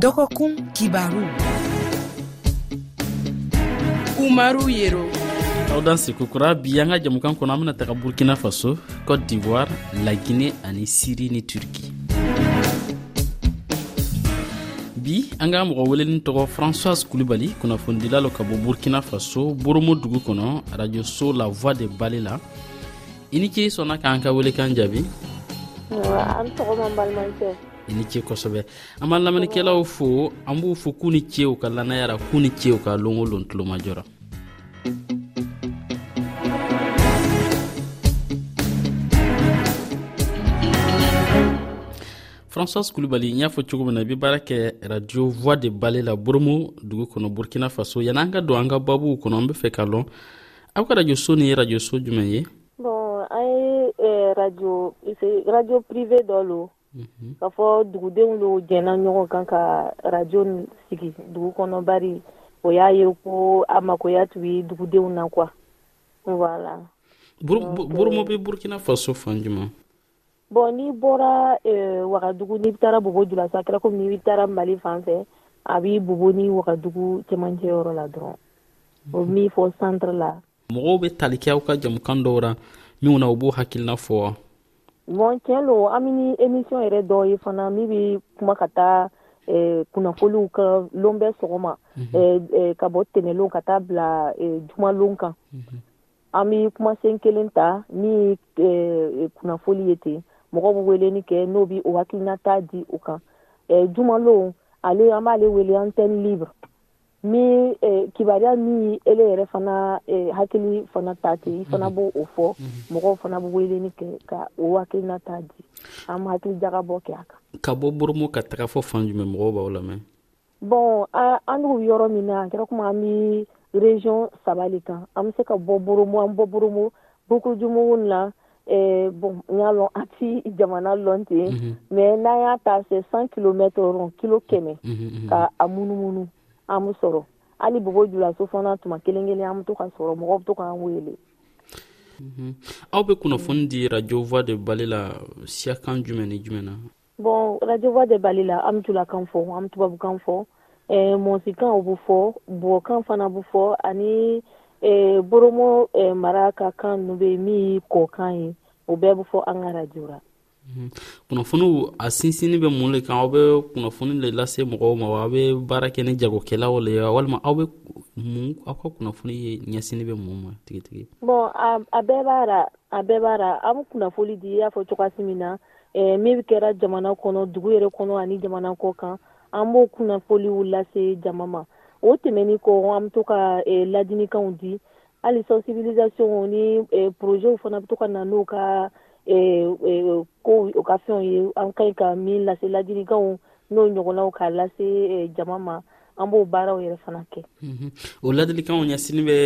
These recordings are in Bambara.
dɔgɔkun kibaru umaru yero aw dan seko kura bi an ka jamukan kɔnɔ an bena taga burkina faso cote d'ivoire la guinée ani siri ni turki bi an ka mɔgɔ welelen tɔgɔ françoise kulibali kunnafonidila lo ka bɔ burkina faso boromo dugu kɔnɔ radio so la voix de bale la i ni ce sɔnna k'an ka welekan jaabi i ni ce kosɛbɛ an b'an lamɛnnikɛlaw fo an b'u fo k'u ni ce u ka lannayara k'u ni ce u ka longo lon tulomajɔra françois kulubali n y'a fɔ cogo min na i be baara kɛ radio voix de bale la boromo dugu kɔnɔ burkina faso yana an ka don an ka babuw kɔnɔ an be fɛ ka lɔn aw ka radio so ni ye radio so jumɛn ye bon an ye radio radio privé dɔ lo mhm. k'a fɔ dugudenw dɔw jɛnna ɲɔgɔn kan ka arajo sigi dugu kɔnɔ bari o y'a ye ko a makoya tun bɛ dugudenw na kuwa voilà boromo bɛ burkina faso fan jumɛn bɔn n'i bɔra eh, wagadugu n'i taara bobo julasa kɛra komi n'i taara mali fan fɛ a b'i bobo ni wagadugu cɛmancɛ yɔrɔ la dɔrɔn o min fɔ centre la mɔgɔw bɛ tali kɛ aw ka jamukan dɔw ra minw na u b'o hakilina fɔ wa bon tiɲɛ lo an bɛ ni emisiyɔn yɛrɛ dɔ ye fana min bɛ kuma ka taa eh, kunnafoliw ka lon bɛ sɔgɔma mhm. eh, eh, ka bɔ tɛnɛlon ka taa bila jumalon kan mhm. an bɛ kumasen kelen ta ni kunnafoli ye ten mɔgɔ bɛ weleli kɛ n'o bɛ o hakilinata di o kan jumalon ale an b'ale wele antɛni libre ni eh, kibaruya min ye ele yɛrɛ fana eh, hakili fana ta ten i fana mhm. b'o o fɔ mhm. mɔgɔw fana bɛ weleni kɛ ka o hakilina ta di an ma hakili jagabɔ kɛ a kan ka bɔ boromo ka taga fɔ fan jumɛn mɔgɔw b'aw lamɛn bɔn an b'u yɔrɔ min na a kɛra kuma an bɛ region saba de kan an bɛ se ka bɔ boromo an bɔ boromo bukujumu na Eh, bon n y'a lɔn a ti jamana lɔn ten mhm. mais n'an y'a ta se san kilomètre rond kilo kɛmɛ mhm, mhm, ka a munumunu an bɛ sɔrɔ hali bobo julaso fana tuma kelen kelen an bɛ to ka sɔrɔ mɔgɔ bɛ to k'an wele aw bɛ kunnafoni di radio voix de bali la siyakan jumɛn ni jumɛn na Bon arajba de bali la an tun kan fɔ an tubabukan fɔ mɔsikan bɛ fɔ bɔkan fana bɛ fɔ ani bmo mara ka kan bɛ yen min kɔkan ye o bɛɛ bɛ fɔ an kaj kunnafoniw a sinsin bɛ mun de kan aw bɛ kunnafoni de lase mɔgɔw ma aw bɛ baara kɛ ni jagokɛlaw walima aw bɛ aw ka kunnafoni ye ɲɛsin bɛ mun ma tigitigi bɔn a bɛɛ b'a a bɛɛ b'a an bɛ kunnafoni di i y'a fɔ cogoya min na eh, min kɛra jamana kɔnɔ dugu yɛrɛ kɔnɔ ani jamana kɔ kan an b'o kunnafoliw lase jama ma o tɛmɛni kɔ an bɛ to ka eh, ladinikanw di hali sensibilisation ni eh, projets fana bɛ to ka na n'u ka kow o ka fɛnw ye an ka ɲi ka min lase ladilikanw n'o ɲɔgɔnnaw k'a lase jama ma an b'o baaraw yɛrɛ fana kɛ o ladilikanw ɲɛsini bɛ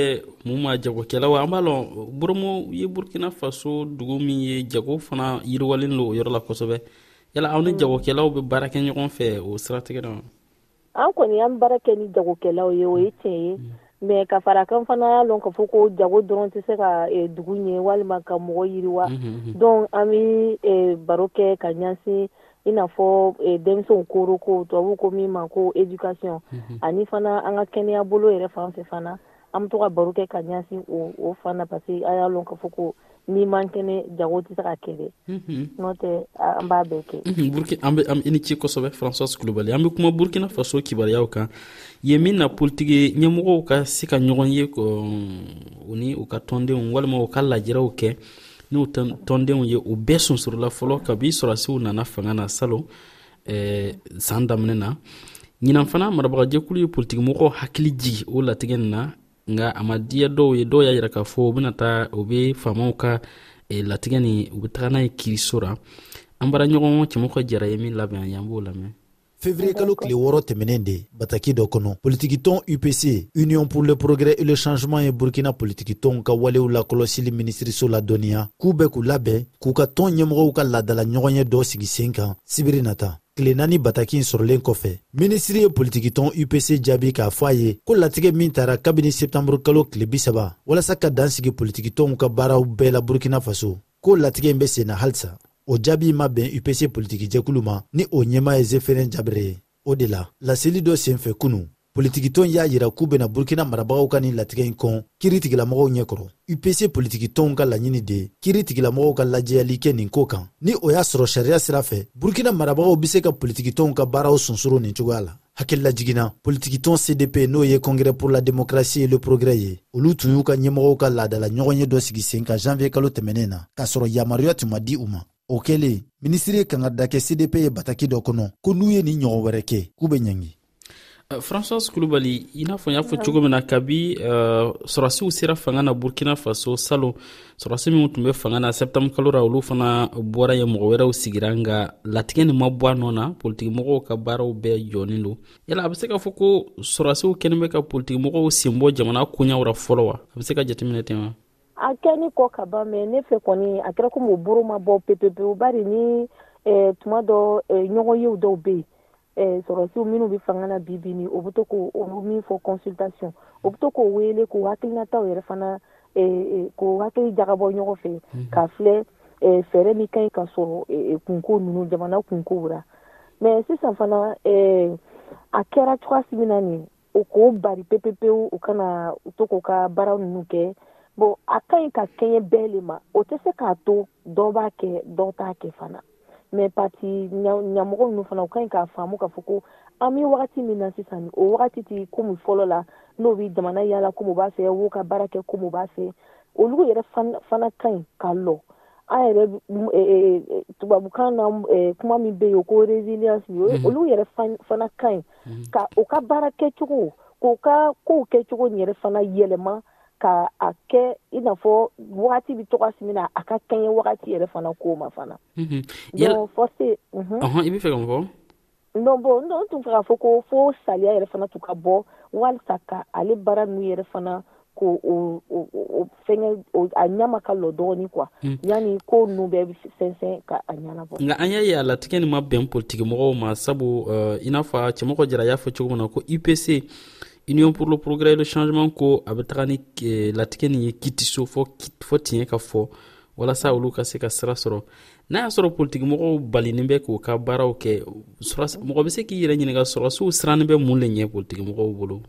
mun ma jagokɛlaw an b'a lɔn boromo ye burkina faso dugu min ye jago fana yiriwalen don o yɔrɔ la kosɛbɛ yala aw ni jagokɛlaw bɛ baara kɛ ɲɔgɔn fɛ o siratigɛ na an kɔni an baara kɛ ni jagokɛlaw ye o ye tiɲɛ ye mm. mɛ ka fara kan fana y'a lɔn ka fɔ ko jago dɔrɔn tɛ se ka e, dugu ɲɛ walima ka mɔgɔ yiriwa mm-hmm, mm-hmm. donc an bɛ e, baro kɛ ka ɲɛsin i n'a fɔ eh, denmisɛnw koro ko tubabu ko min ma ko education mhm. ani fana an ka kɛnɛya bolo yɛrɛ fan fɛ fana an bɛ to ka baro kɛ ka ɲɛsin o o fan na parce que a y'a lɔn ka fɔ ko n'i man kɛnɛ jago tɛ se ka kɛ dɛ mhm. n'o tɛ an b'a bɛɛ kɛ mhm, burkina an bɛ an i ni ci kosɛbɛ françois kulubali an bɛ kuma burkina faso kibaruyaw kan ye min na politiki ɲɛmɔgɔw ka se ka ɲɔgɔn ye u ni u ka tɔndenw walima u ka lajɛrɛw kɛ n'u tɔndenw ye u bɛɛ sunsurula fɔlɔ kabi sɔrɔdasiw nana fanga na salon eh, san daminɛ na ɲinan fana marabagajɛkulu ye politikimɔgɔ hakili jigi o latigɛ nin na nka a ma diya dɔw ye dɔw y'a yira k'a fɔ u bɛna taa u bɛ faamaw ka eh, latigɛ nin u bɛ taga n'a ye kiriso ra an bara ɲɔgɔn cɛmɔgɔ jara ye min labɛn an ye an b'o lamɛn fevrier kalo tile wɔɔrɔ tɛmɛnen de bataki dɔ kɔnɔ politikitɔn upc union pour le progrès et le changement ye burkina politikitɔnw ka walew lakɔlɔsili minisiriso la dɔnniya k'u bɛ k'u labɛn k'u ka tɔn ɲɛmɔgɔw ka laadala ɲɔgɔnyɛ dɔ sigi sen kan sibiri nata tile naani bataki in sɔrɔlen kɔfɛ minisiri ye politikitɔn upc jaabi k'a fɔ a ye ko latigɛ min tara kabini septanburu kalo tile bisaba walasa ka dan sigi politikitɔnw ka baaraw bɛɛ la burkina faso ko latigɛ in bɛ senna halisa o jaabi ma bɛn upc politikijɛkulu ma ni o ɲɛma ye zeferɛn jabere ye o de la laseli dɔ senfɛ kunu politikitɔn y'a jira k'u bɛna burkina marabagaw ka nin latigɛ in kɔn kiri tigilamɔgɔw ɲɛ kɔrɔ upc politikitɔnw ka laɲini de ye kiri tigilamɔgɔw ka lajɛyali kɛ nin ko kan ni o y'a sɔrɔ sariya sira fɛ burkina marabagaw bɛ se ka politikitɔnw ka baaraw sunsoro nin cogoya la hakilila jiginna politikitɔn cdp n'o ye congrès pour la démocratie et le progrès ye olu tun y'u ka ɲɛmɔgɔw ka laadala ɲɔgɔnye dɔ sigi sen kan janvier kalo tɛmɛnen na k'a sɔrɔ yamaruya tun ma di u ma o kɛlen minisiri ye kangada kɛ cdp ye bataki dɔ kɔnɔ ko n'u ye nin ɲɔgɔn wɛrɛ kɛ k'u bɛ ɲangi eh, françois kulubali i n'a fɔ n y'a fɔ cogo min na kabi eh, sɔrɔsiw sera fanga na burkina faso salon sɔrɔsi minw tun bɛ fanga na sɛptanburu kalo ra olu fana bɔra ye mɔgɔ wɛrɛw sigira nka latigɛ nin ma bɔ a nɔ na politikimɔgɔw ka baaraw bɛɛ jɔɔnen don yala a bɛ se ka fɔ ko sɔrɔsiw kɛnin bɛ ka politikimɔgɔw senbɔ jamana koɲɛw ra fɔlɔ wa a bɛ se ka jateminɛ ten wa a kɛni kɔ ka ban mɛ ne fɛ kɔni a kɛra komi o boro ma bɔ pepepewu bari ni eh, tuma dɔ eh, ɲɔgɔn yew dɔw bɛ yen Eh, sɔrɔsiw minnu bɛ fanga na bi bi ni o bɛ to ko olu min fɔ consultation o bɛ to k'o wele k'o hakilinataw yɛrɛ fana eh, eh, k'o hakili jagabɔ ɲɔgɔn fɛ mhm. ka filɛ fɛɛrɛ min ka ɲi ka sɔrɔ kunko ninnu jamana kunkow ra mais sisan fana a kɛra cogoya min na nin o k'o bari pepepewu u kana u to k'u ka baara ninnu kɛ bon a ka ɲi ka kɛɲɛ bɛɛ le ma o tɛ se k'a to dɔ b'a kɛ dɔ t'a kɛ fana mais pati ɲamɔgɔ ninnu fana u ka ɲi k'a faamu k'a fɔ ko an bɛ wagati min na sisan o wagati tɛ komi fɔlɔ la n'o bɛ jamana yaala komi u b'a fɛ wo ka baara kɛ komi u b'a fɛ olu yɛrɛ fana ka ɲi ka lɔ an yɛrɛ e, e, e, tubabukan na kuma min bɛ yen o ko resilience olu yɛrɛ fana ka ɲi hmm. ka u ka baara kɛcogo k'u ka kow kɛcogo yɛrɛ fana yɛlɛma ka a kɛ i n'a fɔ wagati bɛ tɔgɔ min na a ka kɛɲɛ wagati yɛrɛ fana ko ma fana. Mhm. donc force. Mhm. i bɛ fɛ ka mun fɔ. non bon n tun fɛ k'a fɔ ko fo saliya yɛrɛ fana tun ka bɔ walisa ka ale baara ninnu yɛrɛ fana ko fɛn a ɲama ka lɔ dɔɔnin kuwa hmm. yanni ko ninnu bɛɛ bɛ fɛnsɛn ka a ɲɛnabɔ nka an y'a ye a latigɛ nin ma bɛn politikimɔgɔw ma sabu eh, i n'a fɔ cɛmɔgɔ jara y'a fɔ cogo min na ko ipc union pour le progrès et le changement ko a bɛ taga ni eh, latigɛ nin ye kitiso fɔ fɔ tiɲɛ ka fɔ walasa olu ka se ka sira sɔrɔ n'a y'a sɔrɔ politikimɔgɔw balinin bɛ k'u ka baaraw kɛ mɔgɔ bɛ se k'i yɛrɛ ɲininka sɔrɔsiw sirannen bɛ mun le ɲɛ politikimɔgɔw bolo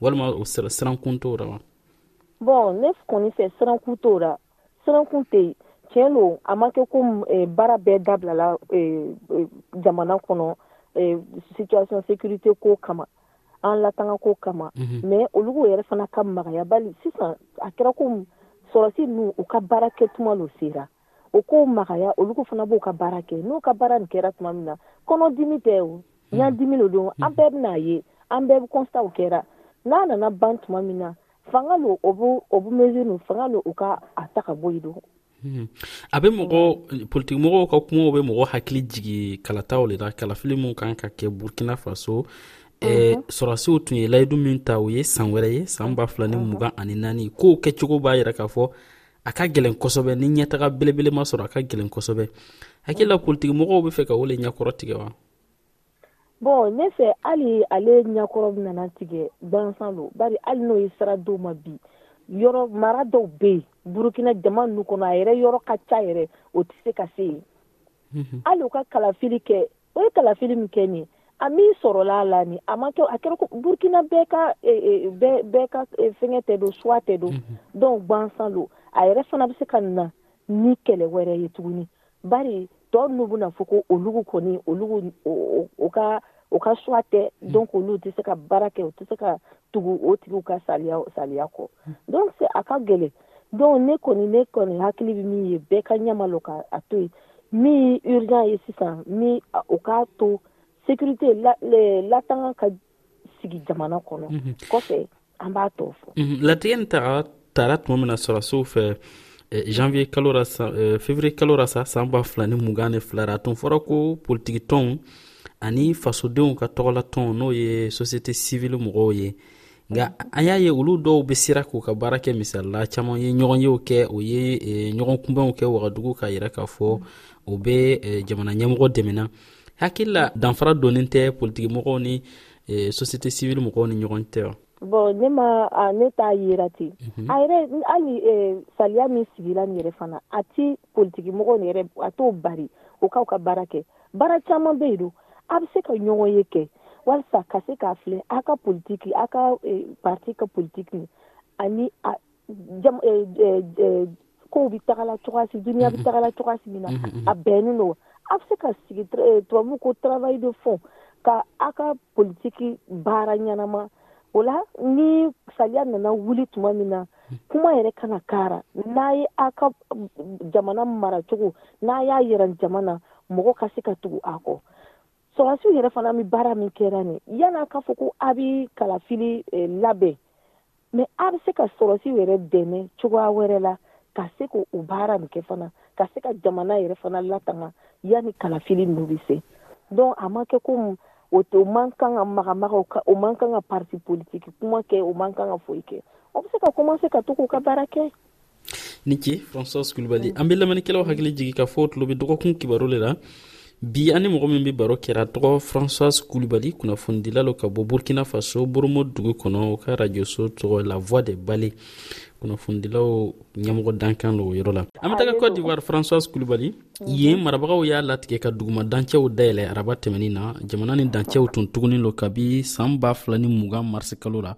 walima o sirankun t'o la wa bɔn ne kɔni fɛ sirankun t'o la sirankun tɛ yen tiɲɛ don a ma kɛ ko eh, baara bɛɛ dabilala eh, eh, jamana kɔnɔ situation sécurité ko kama an latanga ko kama mhm. mais olu k'o yɛrɛ fana ka magaya bali sisan a kɛra ko sɔrɔsi ninnu u ka baara kɛtuma lo sera o ko magaya olu ko fana b'o ka baara kɛ n'o ka baara nin kɛra tuma min na kɔnɔdimi tɛ o ɲa dimi lo don an bɛɛ bɛna a ye an bɛɛ kɔnsaw kɛra n'a nana ban tuma min na fanga lo o b'o o bɛ mesure nin fanga lo u ka a ta ka bɔ yen don a bɛ mɔgɔ politikimɔgɔw ka kumaw bɛ mɔgɔ hakili jigin kalataw de la kalafili min kan ka kɛ burkina faso sɔrɔdasiw tun ye layidu min ta o ye san wɛrɛ ye san ba fila ni mugan ani naani k'o kɛcogo b'a jira k'a fɔ a ka gɛlɛn kosɛbɛ ni ɲɛtaga belebele ma sɔrɔ a ka gɛlɛn kosɛbɛ hakili la politikimɔgɔw bɛ fɛ ka o le ɲɛkɔrɔ tigɛ wa bɔn ne fɛ hali ale ɲɛkɔrɔ nana tigɛ gansan don bari hali n'o ye sira dɔw ma bi yɔrɔ mara dɔw bɛ yen burukina jama ninnu kɔnɔ a yɛrɛ yɔrɔ ka ca yɛrɛ o tɛ se ka se yen mhm. hali u ka kalafili kɛ o ye kalafili min kɛ nin a min sɔrɔla a la ni a ma kɛ a kɛra ko burkina bɛɛ ka e, e, bɛɛ ka e, fɛngɛ tɛ don suwa tɛ don mhm. donc gwansan don a yɛrɛ fana bɛ se ka na ni kɛlɛ wɛrɛ ye tuguni bari tɔ ninnu bɛna fɔ ko olugu kɔni olugu o ka o ka suwa tɛ mhm. donc olu tɛ se ka baara kɛ u tɛ se ka tugu o tigiw ka saliya saliya kɔ mhm. donc c'est a ka gɛlɛn donc ne kɔni ne kɔni hakili bɛ min ye bɛɛ ka ɲɛ ma lɔ ka a to yen min urgent ye sisan min o k'a to sécurité la latanga ka sigi jamana kɔnɔ mhm. kɔfɛ an b'a tɔ fɔ mhm. latigɛ nin taga taara tuma min na sɔrɔsow fɛ eh, janvier kalo ra sa eh, février kalo ra sa san ba fila ni mugan ni fila ra a tun fɔra ko politikitɔnw ani fasodenw ka tɔgɔlatɔnw n'o ye société civile mɔgɔw ye nka an y'a ye olu dɔw bɛ siran k'u ka baara kɛ misalila caman ye ɲɔgɔn yew kɛ o ye eh, ɲɔgɔn kunbɛnw kɛ wagadugu ka yɛrɛ k'a fɔ o bɛ eh, jamana ɲɛmɔgɔ dɛmɛna hakili la danfara donnen tɛ politikimɔgɔw ni eh, sosiyete sivili mɔgɔw ni ɲɔgɔn tɛ wa bon ne ma a ne t'a yera ten mhm. a yɛrɛ hali eh, saliya min sigira nin yɛrɛ fana a ti politikimɔgɔw nin yɛrɛ a t'o bari o k'aw ka baara kɛ baara caman bɛ yen don a bɛ se ka ɲɔgɔn ye kɛ walisa ka se k'a filɛ a ka politiki a ka eh, parti ka politiki ani eh, eh, kow bɛ tagala cogoya si duniya bɛ tagala cogoya si min na a bɛnnen don a bɛ se ka sigi tubabu ko travail de fond ka a ka politiki baara ɲɛnama o la ni saliya nana wuli tuma min na kuma yɛrɛ kana kara n'a ye a ka jamana maracogo n'a y'a yɛrɛ jamana mɔgɔ ka se ka tugu a kɔ sɔrɔsiw yɛrɛ fana bɛ baara min kɛra nin yan'a k'a fɔ ko a bɛ kalafili eh, labɛn mɛ a bɛ se ka sɔrɔsiw yɛrɛ dɛmɛ cogoya wɛrɛ la ka se ko o baara min kɛ fana ka se ka jamana yɛrɛ fana latanga yanni kalafili ninnu bɛ se donc a ma kɛ ko o to man kan ka magamagaw ka o man kan ka parti politique kuma kɛ o man kan ka foyi kɛ o bɛ se ka commencer ka to k'u ka baara kɛ ni ce françois kulubali an bɛ lamɛnnikɛlaw hakili jigi ka fɔ tulo bɛ dɔgɔkun kibaru le la bi ani mɔgɔ min bɛ baro kɛra tɔgɔ françois kulubali kunnafonidila lo ka bɔ burkina faso boromo dugu kɔnɔ o ka rajoso tɔgɔ la voix de bale kunnafonidilaw ɲɛmɔgɔ dankan lo o yɔrɔ la an bɛ taga cote d'ivoire françois kulubali yen marabagaw y'a latigɛ ka duguma dancɛw dayɛlɛ araba tɛmɛnin na jamana ni dancɛw tun tugunnen don kabi san b'a fila ni mugan marisikalo la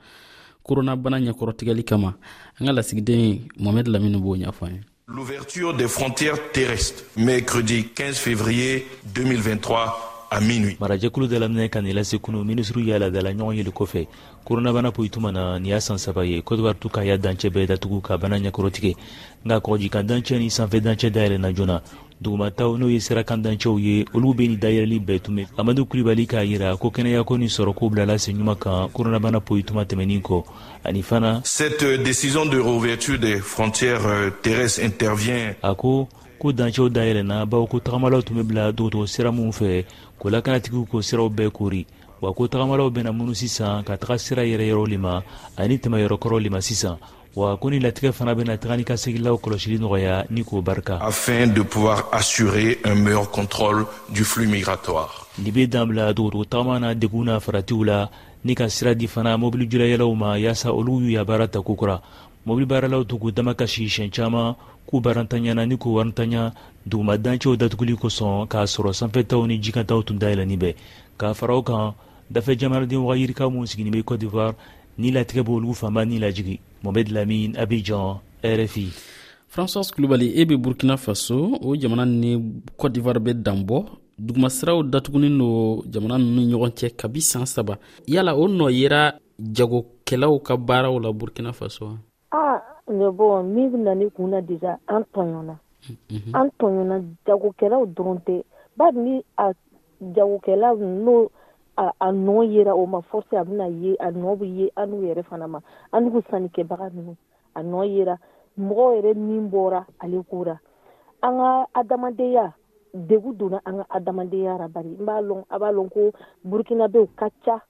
koronabana ɲɛkɔrɔtigɛli kama an ka lasigiden mohamed lamini b'o ɲɛfɔ an ye L'ouverture des frontières terrestres, mercredi 15 février 2023 à minuit. Marajɛkulu dalaminɛ ka n'i lase kunu minisiriw y'a ladala ɲɔgɔn yeli kɔfɛ Koronabana ko ituma na nin y'a san saba ye Kodowari tu ka ya dancɛ bɛɛ datugu ka bana ɲɛkɔrɔtigɛ nka kɔgɔjikan dancɛ ni sanfɛ dancɛ dayɛlɛnna joona dugumataw n'o ye sirakan dancɛw ye olu bɛ ni dayɛlɛli bɛɛ tun bɛ amadu kulibali k'a jira ko kɛnɛyako ni sɔrɔko bilala senɲuman kan koronabana poyituma tɛmɛnin kɔ ani fana cette euh, décision de réouverture des frontières euh, terrestres intervient a ko ko dancɛw dayɛlɛnna bawo ko tagamalaw tun bɛ bila dɔgɔtɔrɔ sira minnu fɛ k'o lakanatigiw ko siraw bɛɛ kori wa ko tagamaw bɛna minnu sisan ka taga sira yɛrɛ yɔrɔ de ma ani tɛmɛ yɔrɔkɔrɔ de ma sisan wa ko ni latigɛ fana bɛna taga ni ka seginlaw kɔlɔsili nɔgɔya ni k'o barika afin de pouvoir assurer un meilleur contrôle du flux migratoire nin bɛ dan bila dogodogo tagama na degun na faratiw la ni ka sira di fana mobili jurayɛlɛw ma yaasa olu y'u yabaara ta ko kura mobili baaralaw to k'u dama kasi siɲɛ caman k'u barantanyana ni k'u warantanya duguma dancɛw datuguli kosɔn k'a sɔrɔ sanfɛtaw ni jikantaw tun dayɛlɛnni bɛ k'a fara o kan dafɛ jamanaden waga yirika minnu sigilen bɛ cote d'ivoire ni latigɛ bɛ olu fanba ni lajigi mohamed lamine abidjan rfi françois kulubali e bɛ burkina faso o jamana ni cote d'ivoire bɛ danbɔ dugumasiraw datugunin don jamana ninnu ni ɲɔgɔn cɛ kabi san saba yala o nɔ yera jagokɛlaw ka baaraw la burkina faso Aa ne bɔ min na ni kun na disa an tɔɔn an tɔɔnna jagokɛlaw dɔrɔn tɛ ba ni a jagokɛla n' a nɔ ye o ma fɔ se a bɛna ye a nɔ bɛ ye an n' yɛrɛ fana ma an sannikɛbaga ninnu a nɔ ye mɔgɔ yɛrɛ min bɔra ale ko la an ka adamadenyaya de donna an ka adamadenyayara bari b'a dɔn a b'a dɔn ko burukinabew ka ca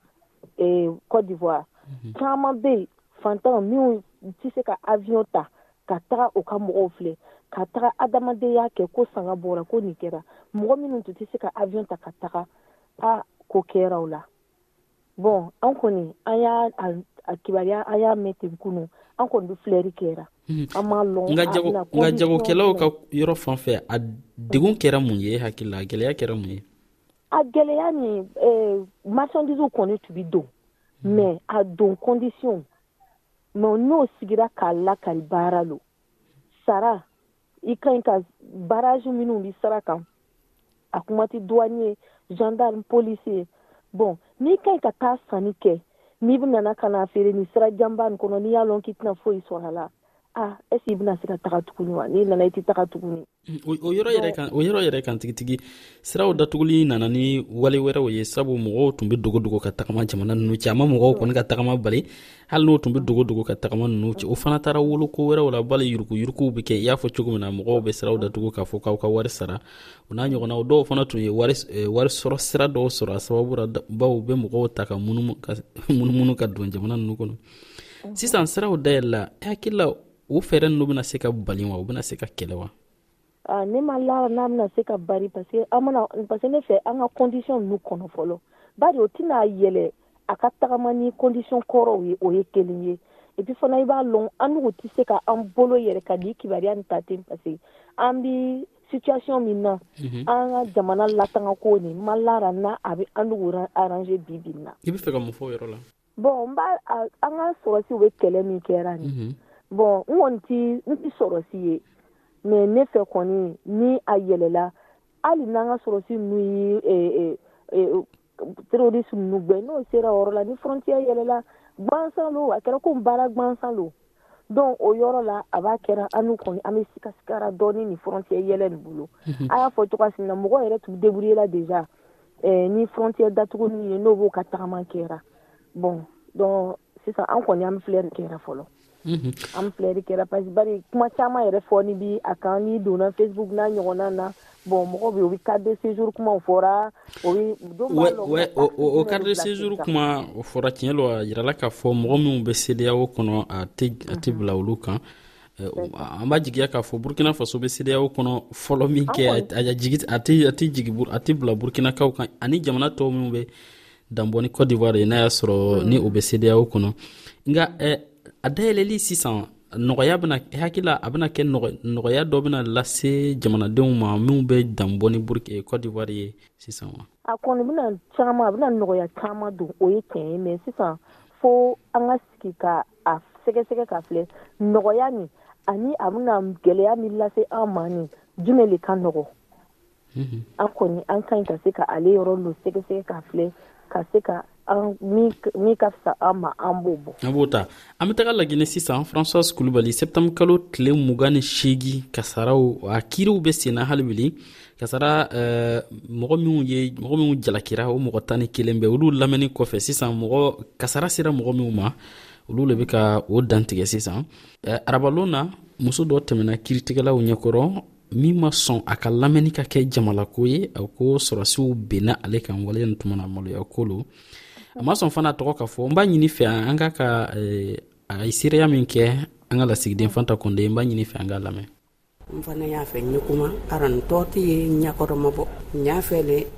ee cote d'ivoire mhm. caman bɛ yen fantanw minnu tɛ se ka avion ta ka taga u ka mɔgɔw filɛ ka taga adamadenya kɛ ko sanga bɔra ko nin kɛra mɔgɔ minnu tun tɛ se ka avion ta ka taga a ko kɛra o la bɔn an kɔni an y'a a kibaruya an y'a mɛn ten kunu an kɔni bɛ filɛri kɛra hmm. an m'a lɔn nka jagokɛlaw ka yɔrɔ fan fɛ a degun kɛra mun ye hakili la gɛlɛya kɛra mun ye a gɛlɛya ni eh, marchandise kɔni tun bi don hmm. mais a don condition mais n'o sigira k'a lakari baara lo sara i ka ɲi ka barrage minnu bi sara kan a kuma tɛ douanier gendarme policier bon n'i ka ɲi ka taa sanni kɛ n'i bɛ nana ka na feere ni sira janba nin kɔnɔ n'i y'a lɔn k'i tɛna foyi sɔrɔ a la ah est ce que i bɛna se ka taga tuguni wa n'i nana i tɛ taga tuguni o yɔrɔ yɛrɛ kan o yɔrɔ yɛrɛ kan tigitigi siraw datuguli nana ni wale wɛrɛw ye sabu mɔgɔw tun bɛ dogodogo ka tagama jamana ninnu cɛ a ma mɔgɔw kɔni ka tagama bali hali n'o tun bɛ dogodogo ka tagama ninnu cɛ o fana taara wolo ko wɛrɛw la bali yuruguyuruguw bɛ kɛ i y'a fɔ cogo min na mɔgɔw bɛ siraw datugu k'a fɔ k'aw ka wari sara o n'a ɲɔgɔnnaw dɔw fana tun ye wari eh, wari sɔrɔ sira dɔw sɔrɔ a sababu la baw bɛ mɔgɔw ta ka munumunu ka don jamana ninnu kɔnɔ sisan siraw dayɛlɛla hakilila o fɛɛrɛ n'o bɛna se ka bali wa o bɛna se ka kɛlɛ wa ah, ne ma lara n'a bɛna se ka bari parce que an mana parce que ne fɛ an ka condition ninnu kɔnɔ fɔlɔ bari o tɛna yɛlɛ a ka tagama ni condition kɔrɔw ye o ye kelen ye et puis fana i b'a lɔn an n'u tɛ se ka an bolo yɛrɛ ka di kibaruya nin ta ten parce que an bi situation min na mhm. an ka jamana latanga ko nin ma lara n'a a bɛ an n'u arranger bi bi na i bɛ fɛ ka mun fɔ o yɔrɔ la bɔn b'a an ka sɔrɔsi bɛ kɛlɛ min kɛra nin mhm. bɔn n kɔni tɛ n tɛ sɔrɔsi ye mɛ ne fɛ kɔni ni a yɛlɛla hali n'an ka sɔrɔsi n'u ye e, e, e, terroriste ninnu gɛn n'o sera yɔrɔ la ni frontière yɛlɛla gwansan don a kɛra ko baara gwansan don donc o yɔrɔ la a b'a kɛra an n'u kɔni an bɛ sikasikara dɔɔni ni frontière yɛlɛ nin bolo mhm. a y'a fɔ cogoya sin na mɔgɔ yɛrɛ tun débrouiller la déjà eh, ni frontière datuguni ye n'o b'o ka tagama kɛra bon donc sisan an kɔni an bɛ filɛri kɛra fɔlɔ mhm. an filɛri kɛra parce que bari kuma caman yɛrɛ fɔɔni bi a kan n'i donna facebook n'a ɲɔgɔnna na Bon mɔgɔ bɛ yen carte de sejour kuma o fɔra, oui oui o carte de sejour kuma o fɔra tiɲɛ don a jirala k'a fɔ mɔgɔ minnu bɛ CEDEAO kɔnɔ a tɛ bila olu kan an b'a jigiya k'a fɔ Burkina Faso bɛ CEDEAO kɔnɔ fɔlɔ min kɛ a tɛ jigin a tɛ bila Burkinakaw kan ani jamana tɔw minnu bɛ danbɔ ni Cote d'Ivoire ye n'a y'a sɔrɔ ni o bɛ CEDEAO kɔnɔ nka a dayɛlɛli sisan nɔgɔya bɛna hakila a bɛna kɛ nɔgɔya dɔ bɛna lase jamanadenw ma minnu bɛ danbɔ ni burki eh, cote d'ivoire ye sisan wa a kɔni bɛna caman a bɛna nɔgɔya caman don o ye tiɲɛ ye mɛ sisan fo an ka sigi ka a sɛgɛsɛgɛ ka filɛ nɔgɔya nin ani a bɛna gɛlɛya min lase an ma nin jumɛn de ka nɔgɔ mhm. an kɔni an ka ɲi ka se ka ale yɔrɔ lo sɛgɛsɛgɛ ka filɛ ka se ka min ka fisa an ma an b'o bɔ an b'o ta an bɛ taga laginɛ sisan françois kulubali septembre kalo tile mugan ni seegi kasaraw a kiiriw bɛ senna hali wuli kasara eh, mɔgɔ minnu ye mɔgɔ minnu jalakira o mɔgɔ tan ni kelen bɛ olu lamɛnni kɔfɛ sisan mɔgɔ kasara sera mɔgɔ minnu ma olu le bɛ ka o dantigɛ sisan eh, arabalon na muso dɔ tɛmɛna kiritigɛlaw ɲɛkɔrɔ min ma sɔn a ka lamɛnni ka kɛ jamalako ye a ko sɔrɔsiw benna ale kan waleya ni tuma na maloya ko lo a ma sɔn fana tɔgɔ ka fɔ n b'a ɲini fɛ an ka ka eh, a ye seereya min kɛ an ka lasigiden fanta kɔnde n b'a ɲini fɛ an ka lamɛn n fana y'a fɛ n ye kuma aran tɔɔti ye ɲakɔrɔmabɔ n y'a fɛ le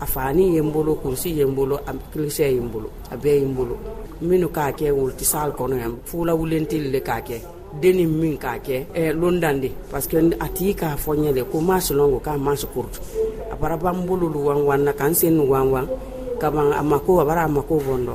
a fa ni ye n bolo kurusi ye n bolo a kilisɛ ye n bolo a bɛɛ ye n bolo minnu k'a kɛ worotisal kɔnɔ yan fuulawulen teli le k'a kɛ den ni min k'a kɛ eh, londan de parce que a tigi k'a fɔ ɲɛ de ko maa sɔnɔ ko k'a maa sukurutu a baraba n bolo lu wanwan na ka n sen nu wanwan ka ban a mako a bara a mako bɔndɔ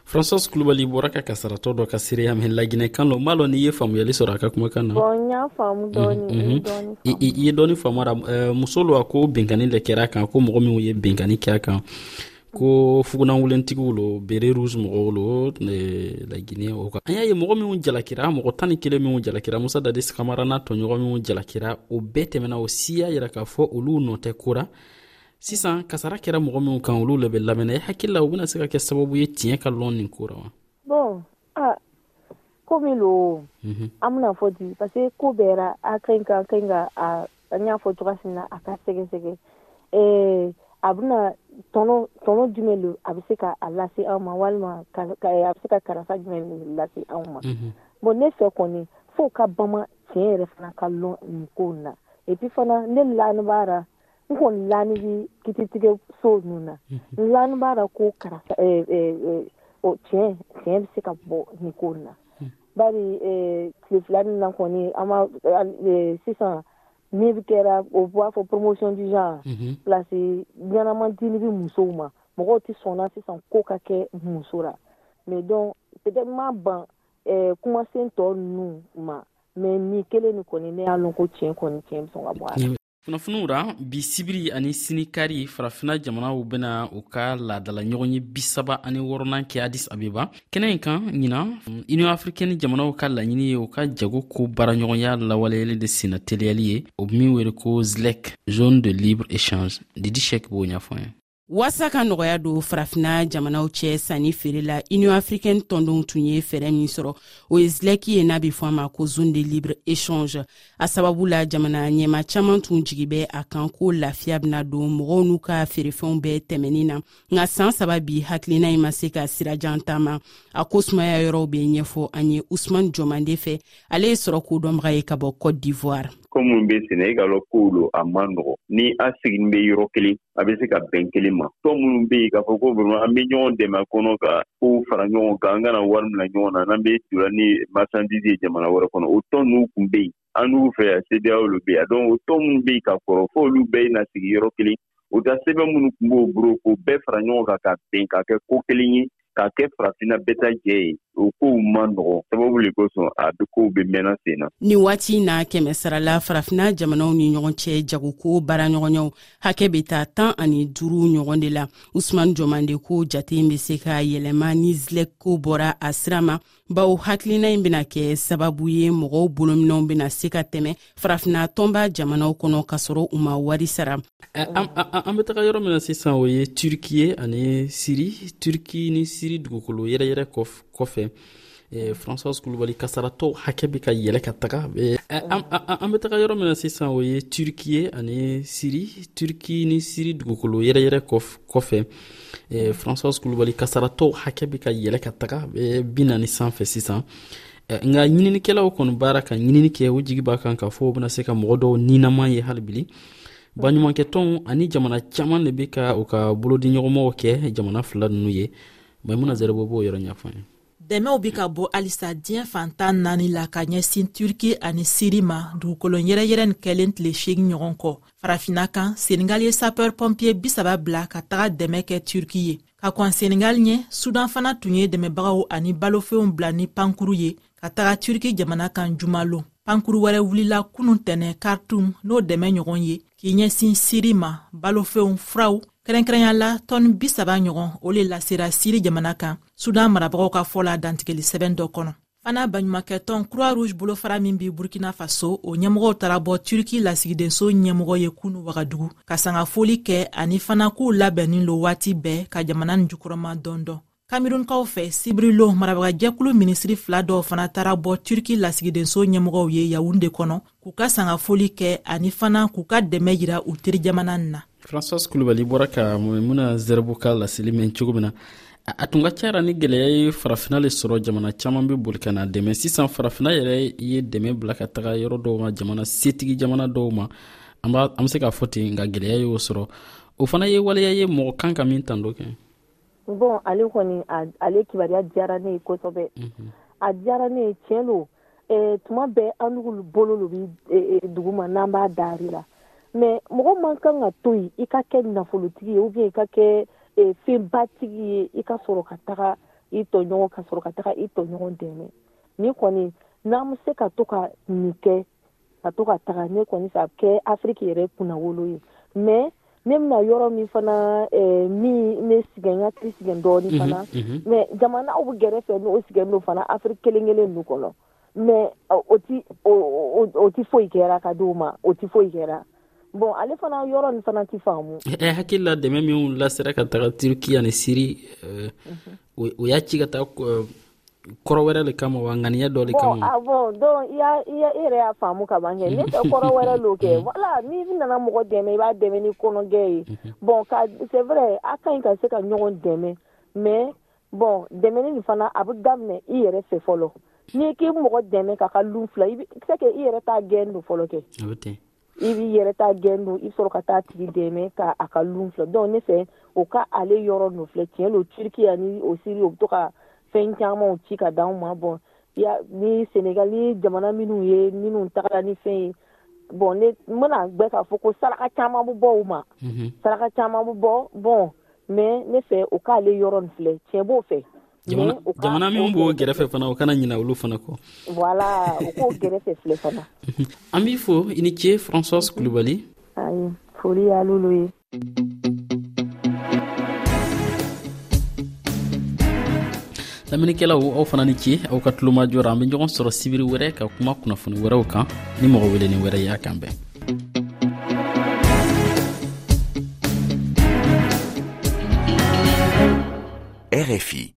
francois kulubali bɔra ka kasaratɔ dɔ ka seereya min laginɛkan lɔ m'a lɔ n'i ye faamuyali sɔrɔ a ka kumakan na bɔn y'a faamu dɔɔni mhm, mhm. i ye dɔɔni faamara eh, muso lo a ko binkani le kɛra kan ko mɔgɔ minw ye binkani kɛ a kan ko fugunanwulentigiw lo bere rouge mɔgɔw lo eh, laginɛ o kan an y'a ye mɔgɔ minw jalakira mɔgɔ tan ni kelen minw jalakira musa dadi sakamara n'a tɔɲɔgɔn minw jalakira o bɛɛ tɛmɛna o siya yira k'a fɔ olu nɔ tɛ kora sisan kasara kɛra mɔgɔ minw kan olu le bɛ lamɛnna i hakili la u bɛna se ka kɛ sababu ye tiɲɛ ka lɔn nin ko ra wa bon ah, ko min lo mhm. an bɛna fɔ di parce que ko bɛɛ ra a ka ɲi ka ka ɲi ka an y'a fɔ cogoya sin na a ka sɛgɛsɛgɛ eh, a bɛna tɔnɔ tɔnɔ jumɛn lo a bɛ se ka a lase anw ma walima a bɛ se ka karasa jumɛn lase anw ma mhm. bon ne fɛ kɔni fo ka bama tiɲɛ yɛrɛ fana ka lɔn nin ko na epi fana ne lanibara n kɔni lani bɛ kititigɛ so ninnu na lani b'a la ko karata tiɲɛ tiɲɛ bɛ se ka bɔ ni ko na bari tile fila min na kɔni sisan ne bɛ kɛra o b'a fɔ poromosɔndijan plasi ɲɛnama di bɛ musow ma mɔgɔw tɛ sɔnna sisan ko ka kɛ muso la mɛ dɔn pdma ban kumasen tɔ ninnu ma mɛ ni kelen ni kɔni ne y'a dɔn ko tiɲɛ kɔni tiɲɛ sɔn ka bɔ kunnafoniw ra bi sibiri ani sinikari farafina jamanaw bena u ka laadala ɲɔgɔn ye bisaba ani wɔrɔnan kɛ adis abeba kɛnɛ in kan ɲina union africaine jamanaw ka laɲini ye u ka jago ko baaraɲɔgɔnya lawaleyali de senna teliyali ye o min wele ko zlek zone de libre échange didi shek b'o ɲafɔ ye waasa ka nɔgɔya don farafina jamanaw cɛ sanni feere la union africaine tɔndonw tun ye fɛɛrɛ min sɔrɔ o ye zlɛki ye n'a bɛ fɔ a ma ko zone de libre échange a sababu la jamana ɲɛma caman tun jigi bɛ a kan ko lafiya bɛna don mɔgɔw n'u ka feerefɛnw bɛɛ tɛmɛni na nka san saba bi hakilina in ma se ka sirajan taama a ko sumaya yɔrɔw bɛ ɲɛfɔ an ye usman jɔmande fɛ ale ye sɔrɔ kodɔnbaga ye ka bɔ cote d'ivoire ko minnu bɛ sɛnɛ i ka lɔ kow lo a man nɔgɔ ni a sigin bɛ yɔrɔ kelen a bɛ se ka bɛn kelen ma tɔn minnu bɛ yen k'a fɔ ko vraiment an bɛ ɲɔgɔn dɛmɛ kɔnɔ ka kow fara ɲɔgɔn kan an kana wari mina ɲɔgɔn na n'an bɛ jula ni marchandise ye jamana wɛrɛ kɔnɔ o tɔn n'u kun bɛ yen an n'u fɛ yan sedeyaw lo bɛ yan donc o tɔn minnu bɛ yen ka kɔrɔ fɔ olu bɛɛ na sigi yɔrɔ kelen o da sɛbɛn minnu tun b'o bolo k'o bɛɛ fara ɲɔgɔn kan ka bɛn ka kɛ ko kelen ye k'a kɛ farafinna bɛta jɛ ye o kow ma nɔgɔ sababu le kosɔn a bɛ kow bɛ mɛnna sen na ni waati in na kɛmɛ sarala farafinna jamanaw ni ɲɔgɔn cɛ jagoko baaraɲɔgɔnyaw hakɛ bɛ ta tan ani duuru ɲɔgɔn de la usman jɔmande ko jate bɛ se ka yɛlɛma ni zlɛk ko bɔra a sira ma bawo hakilina in bɛna kɛ sababu ye mɔgɔw bolominɛw bɛna se ka tɛmɛ farafina tɔnba jamanaw kɔnɔ ka sɔrɔ u ma wari sara an bɛ taga yɔrɔ min na sisan o ye turki ye ani siri turki ni siri dugukolo yɛrɛyɛrɛ kɔfɛ Eh, françoise kulubali kasaratɔw hakɛ bɛ ka yɛlɛ ka taga eh, an bɛ taga yɔrɔ min na sisan o ye turki ye ani siri turki ni siri dugukolo yɛrɛyɛrɛ kɔfɛ eh, françois kulubali kasaratɔw hakɛ bɛ ka yɛlɛ ka taga eh, bi naani sanfɛ sisan eh, nka ɲininikɛlaw kɔni baara ka ɲinini kɛ o jigi b'a kan k'a fɔ o bɛna se ka mɔgɔ dɔw ninaman ye halibili baɲumankɛtɔnw ani jamana caman de bɛ ka u ka bolodiɲɔgɔnmaw kɛ jamana fila ninnu ye maimuna zɛrɛbɔ b'o yɔrɔ ɲɛfɔ ye dɛmɛw bɛ ka bɔ halisa diɲɛ fantan naani la ka ɲɛsin turki ani siri ma dugukolo yɛrɛyɛrɛ nin kɛlen tile seegin ɲɔgɔn kɔ farafinna kan senegal ye sapeur pompier bisaba bila ka taga dɛmɛ kɛ turki ye ka kɔn senegal ɲɛ sudan fana tun ye dɛmɛbagaw ani balofɛnw bila ni pankuru ye ka taga turki jamana kan jumalon pankuru wɛrɛ wulila kunun tɛnɛ kartum n'o dɛmɛ ɲɔgɔn ye k'i ɲɛsin siri ma balofɛnw furaw kɛrɛnkɛrɛnya la tɔn bi saba ɲɔgɔn o le lasera siri jamana kan sudan marabagaw ka fɔ la dantigɛli sɛbɛn dɔ kɔnɔ fana baɲumakɛ tɔn croix rouge bolofara min bɛ burkina faso o ɲɛmɔgɔw taara bɔ turki lasigidenso ɲɛmɔgɔ ye kunu wagadugu ka sangafoli kɛ ani fana k'u labɛnnen lo waati bɛɛ ka jamana nin jukɔrɔma dɔn dɔn kamerunkaw fɛ sibirilon marabagajɛkulu minisiri fila dɔw fana taara bɔ turki lasigidenso ɲɛmɔgɔw ye yawunde kɔnɔ k'u ka sangafoli kɛ ani fana k'u ka dɛmɛ jira u terijamana na francois kulubali bɔra ka mumuna zɛrɛbu ka laseli mɛn cogo min na a tun ka cara ni gɛlɛya ye farafina le sɔrɔ jamana caman bɛ boli ka na dɛmɛ sisan farafina yɛrɛ ye dɛmɛ bila ka taga yɔrɔ dɔw ma jamana setigi jamana dɔw ma an bɛ se k'a fɔ ten nka gɛlɛya y'o sɔrɔ o fana ye waleya ye mɔgɔ kan ka min tando kɛ bon ale kɔni ale kibaruya diyara ne ye kosɛbɛ mhm. a diyara ne ye tiɲɛ don eh, tuma bɛɛ an dugu bolo lo bi eh, eh, dugu ma n'an b'a daari la mais mɔgɔ man kan ka to yen i ka kɛ nafolotigi ye ubiyɛn i ka kɛ fenbatigi ye i ka sɔrɔ ka taga i tɔɲɔgɔn ka sɔrɔ ka taga i tɔɲɔgɔn dɛmɛ ni kɔni n'an bɛ se ka to ka nin kɛ ka to ka taga ne kɔni fɛ a bɛ kɛ afiriki yɛrɛ kunnawolo ye mɛ ne bɛna yɔrɔ min fana eh, min ne sigɛn ka ti sigɛn dɔɔnin mhm, fana mhm. mɛ jamana aw bɛ gɛrɛ fɛ n'o sigɛn don fana afiriki kelen kelen ninnu kɔnɔ mɛ o ti o ti foyi kɛra ka di ma o ti foyi kɛra bon ale fana yɔrɔ nin fana ti faamu ɛ eh, eh, hakili la dɛmɛ minnu lasera ka taga tirikiya ni siri mhm. o y'a ci ka taa kɔrɔ wɛrɛ le kama wa ŋaniya dɔ le kama ah bon donc i yɛrɛ y'a faamu ka ban kɛ ne tɛ kɔrɔ wɛrɛ lo kɛ mm-hmm. voilà n'i nana mɔgɔ dɛmɛ i b'a dɛmɛ ni kɔnɔgɛ ye mm-hmm. bon ka c'est vrai a ka ɲi ka se ka ɲɔgɔn dɛmɛ mais bon dɛmɛni nin fana a bɛ daminɛ i yɛrɛ fɛ fɔlɔ n'i k'i mɔgɔ dɛmɛ ka ka lu fila i bɛ se ka i yɛrɛ t'a gɛn don fɔlɔ kɛ i b'i yɛrɛ ta gɛn don i sɔrɔ ka taa tigi dɛmɛ ka a ka lun filɛ donc ne fɛ o ka ale yɔrɔ nɔ filɛ tiɲɛ don turki ani o siri o bɛ to ka fɛn camanw ci ka d'anw ma bɔn ni senegal ni jamana minnu ye minnu tagara ni fɛn ye bɔn ne mana bɛ k'a fɔ ko saraka caman bɛ bɔ u ma mhm. saraka caman bɛ bɔ bɔn mais ne fɛ o k'ale yɔrɔ nin filɛ tiɲɛ b'o fɛ jamana min b'o gɛrɛfɛ fana o kana ɲina olu fana kɔ wala u k'o gɛrɛfɛ filɛ fana an b'i fo i ni ce françois kulubali ayi foli y'alulu ye lamɛnnikɛlaw aw fana ni ce aw ka tulomajɔ ra an bɛ ɲɔgɔn sɔrɔ sibiri wɛrɛ ka kuma kunnafoni wɛrɛw kan ni mɔgɔ weleni wɛrɛ y'a kan bɛn RFI